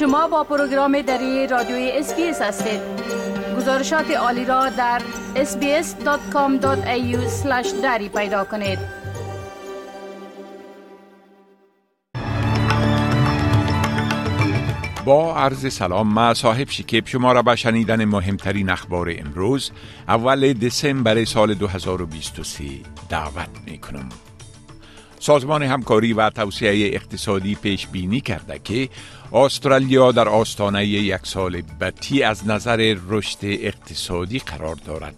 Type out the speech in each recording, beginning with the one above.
شما با پروگرام دری رادیوی اس بی اس هستید. گزارشات عالی را در sbs.com.au دری پیدا کنید. با عرض سلام ما صاحب شکیب. شما را به شنیدن مهمترین اخبار امروز اول دسامبر سال 2023 دعوت می کنم. سازمان همکاری و توسعه اقتصادی پیش بینی کرده که استرالیا در آستانه یک سال بتی از نظر رشد اقتصادی قرار دارد.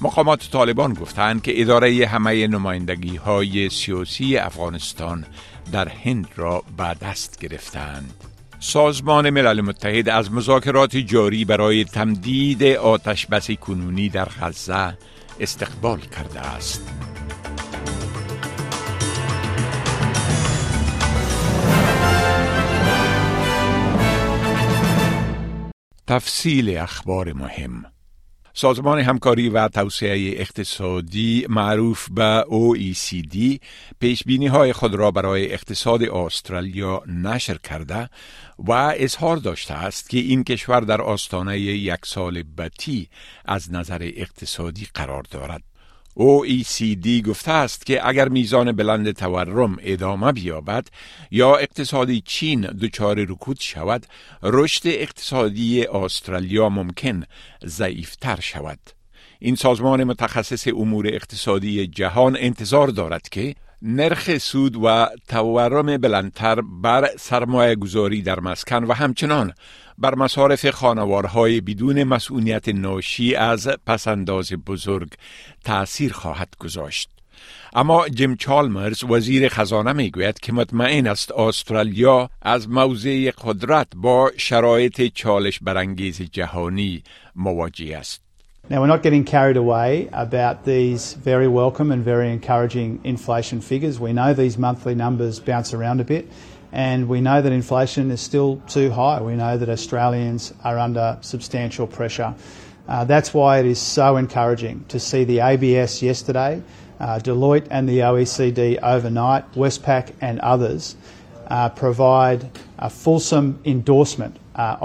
مقامات طالبان گفتند که اداره همه نمایندگی های سیاسی افغانستان در هند را به دست گرفتند. سازمان ملل متحد از مذاکرات جاری برای تمدید آتش بس کنونی در غزه استقبال کرده است. تفصیل اخبار مهم سازمان همکاری و توسعه اقتصادی معروف به OECD پیش بینی های خود را برای اقتصاد استرالیا نشر کرده و اظهار داشته است که این کشور در آستانه یک سال بتی از نظر اقتصادی قرار دارد. OECD گفته است که اگر میزان بلند تورم ادامه بیابد یا اقتصادی چین دچار رکود شود رشد اقتصادی استرالیا ممکن ضعیفتر شود. این سازمان متخصص امور اقتصادی جهان انتظار دارد که نرخ سود و تورم بلندتر بر سرمایه گذاری در مسکن و همچنان بر مصارف خانوارهای بدون مسئولیت ناشی از پسنداز بزرگ تأثیر خواهد گذاشت. اما جیم چالمرز وزیر خزانه می گوید که مطمئن است استرالیا از موضع قدرت با شرایط چالش برانگیز جهانی مواجه است. Now, we're not getting carried away about these very welcome and very encouraging inflation figures. We know these monthly numbers bounce around a bit, and we know that inflation is still too high. We know that Australians are under substantial pressure. Uh, that's why it is so encouraging to see the ABS yesterday, uh, Deloitte and the OECD overnight, Westpac and others uh, provide a fulsome endorsement Uh.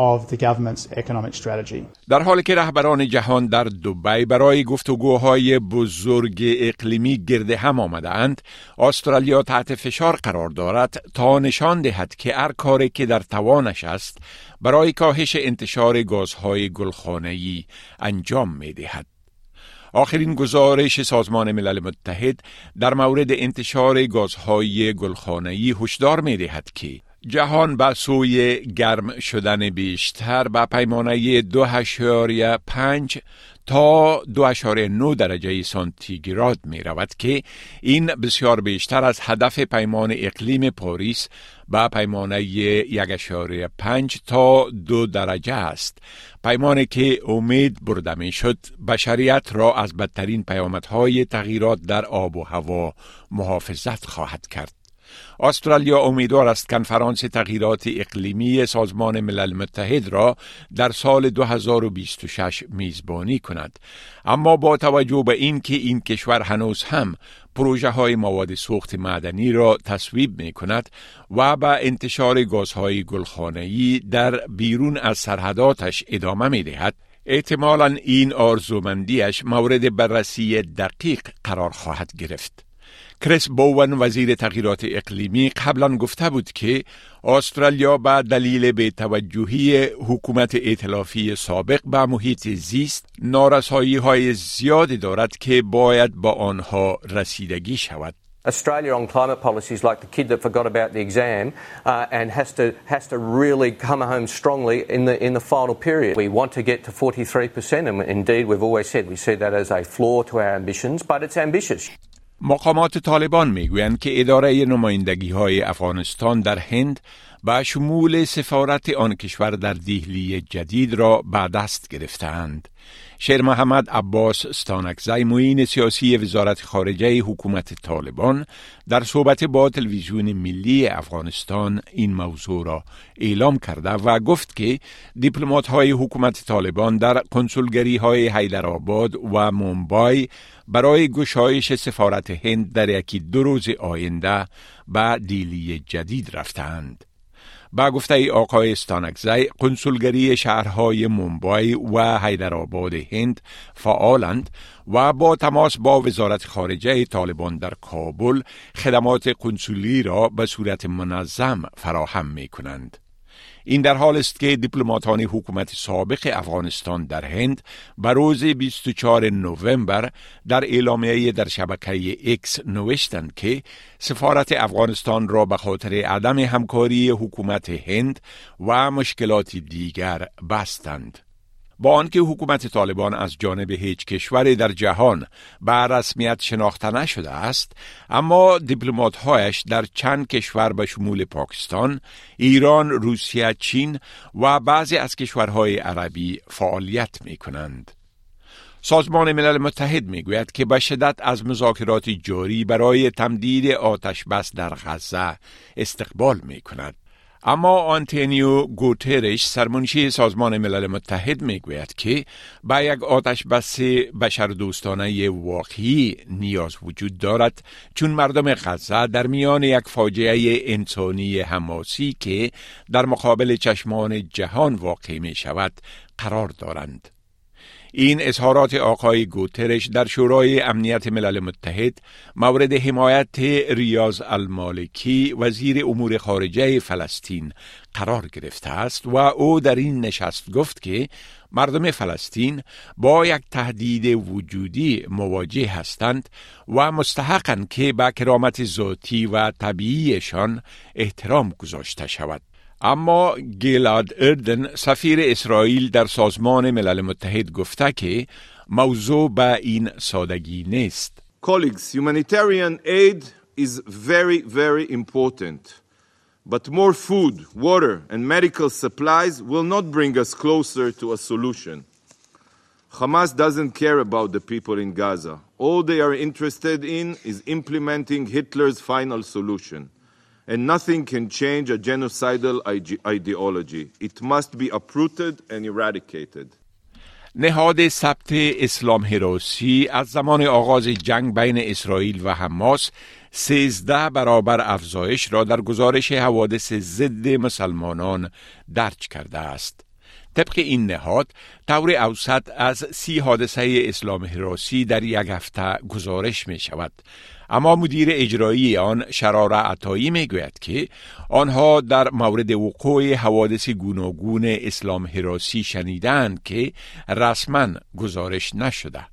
در حالی که رهبران جهان در دبی برای گفتگوهای بزرگ اقلیمی گرد هم آمدند، استرالیا تحت فشار قرار دارد تا نشان دهد که هر کاری که در توانش است برای کاهش انتشار گازهای گلخانه‌ای انجام می دهد. آخرین گزارش سازمان ملل متحد در مورد انتشار گازهای گلخانه‌ای هشدار می دهد که جهان به سوی گرم شدن بیشتر. به پیمانه دو پنج تا دو نو درجه سانتیگراد می رود که این بسیار بیشتر از هدف پیمان اقلیم پاریس به پیمانه یک پنج تا دو درجه است. پیمانی که امید برده می شد بشریت را از بدترین پیامدهای تغییرات در آب و هوا محافظت خواهد کرد. استرالیا امیدوار است کنفرانس تغییرات اقلیمی سازمان ملل متحد را در سال 2026 میزبانی کند اما با توجه به اینکه این کشور هنوز هم پروژه های مواد سوخت معدنی را تصویب می کند و به انتشار گازهای گلخانه‌ای در بیرون از سرحداتش ادامه می دهد احتمالا این آرزومندیش مورد بررسی دقیق قرار خواهد گرفت. کریس بوون وزیر تغییرات اقلیمی قبلا گفته بود که استرالیا به دلیل به توجهی حکومت ائتلافی سابق به محیط زیست نارسایی های زیادی دارد که باید با آنها رسیدگی شود. Australia on climate policy is like the kid that forgot about the exam uh, and has to has to really come home strongly in the in the final period. We want to get to 43%, and indeed we've always said we see that as a flaw to our ambitions, but it's ambitious. مقامات طالبان می‌گویند که اداره نمایندگی های افغانستان در هند به شمول سفارت آن کشور در دیهلی جدید را به دست گرفتند. شیر محمد عباس ستانکزی معین سیاسی وزارت خارجه حکومت طالبان در صحبت با تلویزیون ملی افغانستان این موضوع را اعلام کرده و گفت که دیپلمات های حکومت طالبان در کنسولگری های حیدرآباد و مومبای برای گشایش سفارت هند در یکی دو روز آینده به دیلی جدید رفتند. با گفته آقای استانکزی قنسولگری شهرهای مومبای و حیدرآباد هند فعالند و با تماس با وزارت خارجه طالبان در کابل خدمات قنسولی را به صورت منظم فراهم می کنند. این در حال است که دیپلماتان حکومت سابق افغانستان در هند به روز 24 نوامبر در اعلامیه در شبکه اکس نوشتند که سفارت افغانستان را به خاطر عدم همکاری حکومت هند و مشکلات دیگر بستند. با آنکه حکومت طالبان از جانب هیچ کشوری در جهان به رسمیت شناخته نشده است اما هایش در چند کشور به شمول پاکستان، ایران، روسیه، چین و بعضی از کشورهای عربی فعالیت می کنند. سازمان ملل متحد می گوید که به شدت از مذاکرات جاری برای تمدید آتش بس در غزه استقبال می کند. اما آنتونیو گوترش سرمنشی سازمان ملل متحد می‌گوید که با یک آتش بس بشر دوستانه واقعی نیاز وجود دارد چون مردم غزه در میان یک فاجعه انسانی حماسی که در مقابل چشمان جهان واقع می شود قرار دارند. این اظهارات آقای گوترش در شورای امنیت ملل متحد مورد حمایت ریاض المالکی وزیر امور خارجه فلسطین قرار گرفته است و او در این نشست گفت که مردم فلسطین با یک تهدید وجودی مواجه هستند و مستحقند که به کرامت ذاتی و طبیعیشان احترام گذاشته شود. اما گیلاد اردن سفیر اسرائیل در سازمان ملل متحد گفته که موضوع به این سادگی نیست. Colleagues, humanitarian aid is very, very important. But more food, water, and medical supplies will not bring us closer to a solution. Hamas doesn't care about the people in Gaza. All they are interested in is implementing Hitler's final solution. And nothing can change a genocidal ideology. It must be uprooted and eradicated. نهاد ثبت اسلام هراسی از زمان آغاز جنگ بین اسرائیل و حماس سیزده برابر افزایش را در گزارش حوادث ضد مسلمانان درج کرده است. طبق این نهاد طور اوسط از سی حادثه اسلام حراسی در یک هفته گزارش می شود اما مدیر اجرایی آن شرار عطایی می گوید که آنها در مورد وقوع حوادث گوناگون اسلام حراسی شنیدند که رسما گزارش نشده.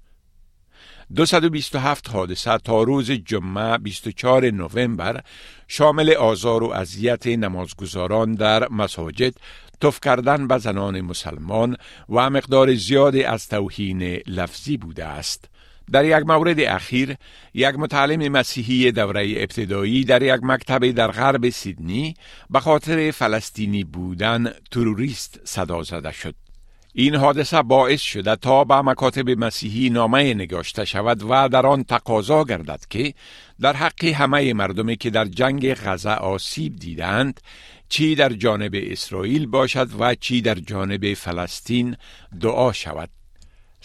227 حادثه تا روز جمعه 24 نوامبر شامل آزار و اذیت نمازگزاران در مساجد توف کردن به زنان مسلمان و مقدار زیادی از توهین لفظی بوده است. در یک مورد اخیر یک متعلم مسیحی دوره ابتدایی در یک مکتب در غرب سیدنی به خاطر فلسطینی بودن تروریست صدا زده شد. این حادثه باعث شده تا به مکاتب مسیحی نامه نگاشته شود و در آن تقاضا گردد که در حق همه مردمی که در جنگ غزه آسیب دیدند چی در جانب اسرائیل باشد و چی در جانب فلسطین دعا شود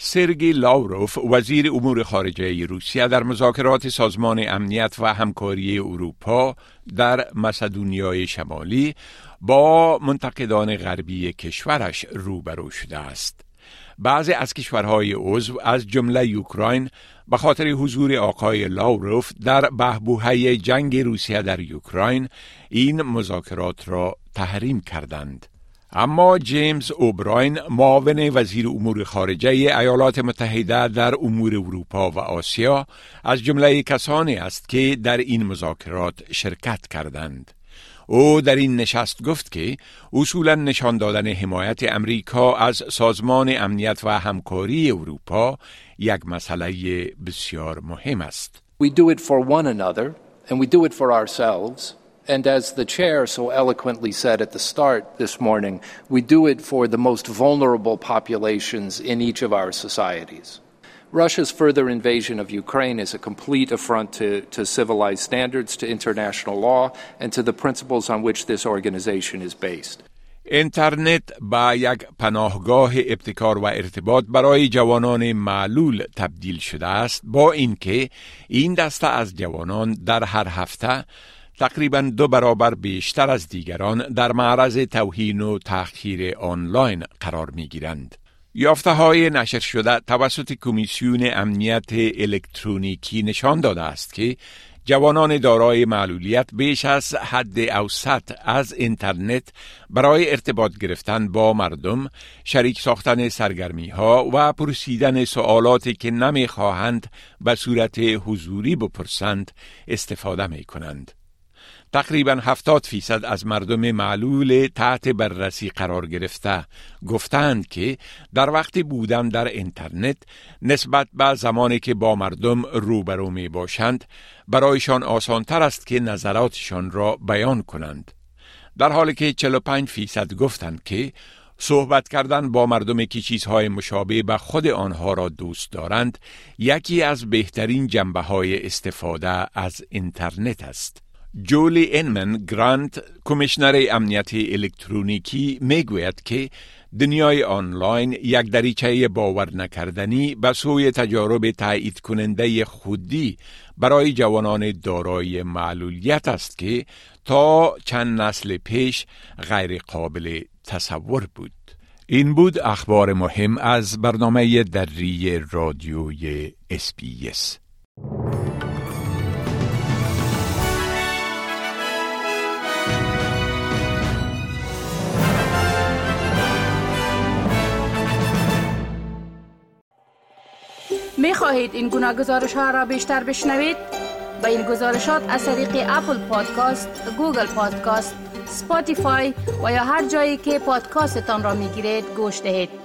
سرگی لاوروف وزیر امور خارجه روسیه در مذاکرات سازمان امنیت و همکاری اروپا در مسدونیای شمالی با منتقدان غربی کشورش روبرو شده است. بعضی از کشورهای عضو از جمله یوکراین به خاطر حضور آقای لاوروف در بهبوهه جنگ روسیه در یوکراین این مذاکرات را تحریم کردند. اما جیمز اوبراین معاون وزیر امور خارجه ایالات متحده در امور اروپا و آسیا از جمله کسانی است که در این مذاکرات شرکت کردند. او در این نشست گفت که اصولا نشان دادن حمایت امریکا از سازمان امنیت و همکاری اروپا یک مسئله بسیار مهم است. We do it for one another and we do it for ourselves. And as the chair so eloquently said at the start this morning, we do it for the most vulnerable populations in each of our societies. Russia's further invasion of Ukraine is a complete affront to, to, civilized standards, to international law, and to the principles on which this organization is based. اینترنت با یک پناهگاه ابتکار و ارتباط برای جوانان معلول تبدیل شده است با اینکه این دسته از جوانان در هر هفته تقریبا دو برابر بیشتر از دیگران در معرض توهین و تأخیر آنلاین قرار می گیرند. یافته های نشر شده توسط کمیسیون امنیت الکترونیکی نشان داده است که جوانان دارای معلولیت بیش از حد اوسط از اینترنت برای ارتباط گرفتن با مردم، شریک ساختن سرگرمی ها و پرسیدن سوالاتی که نمی خواهند به صورت حضوری بپرسند استفاده می کنند. تقریبا 70 فیصد از مردم معلول تحت بررسی قرار گرفته گفتند که در وقت بودن در اینترنت نسبت به زمانی که با مردم روبرو می باشند برایشان آسانتر است که نظراتشان را بیان کنند. در حالی که 45 فیصد گفتند که صحبت کردن با مردم که چیزهای مشابه به خود آنها را دوست دارند یکی از بهترین جنبه های استفاده از اینترنت است. جولی انمن گرانت کمیشنر امنیت الکترونیکی می‌گوید که دنیای آنلاین یک دریچه باور نکردنی به سوی تجارب تایید کننده خودی برای جوانان دارای معلولیت است که تا چند نسل پیش غیر قابل تصور بود. این بود اخبار مهم از برنامه دری رادیوی SBS. می خواهید این گونه گزارش ها را بیشتر بشنوید؟ به این گزارشات از طریق Apple Podcast، Google Podcast، Spotify و یا هر جایی که پادکاستتان را می گیرید گوش دهید.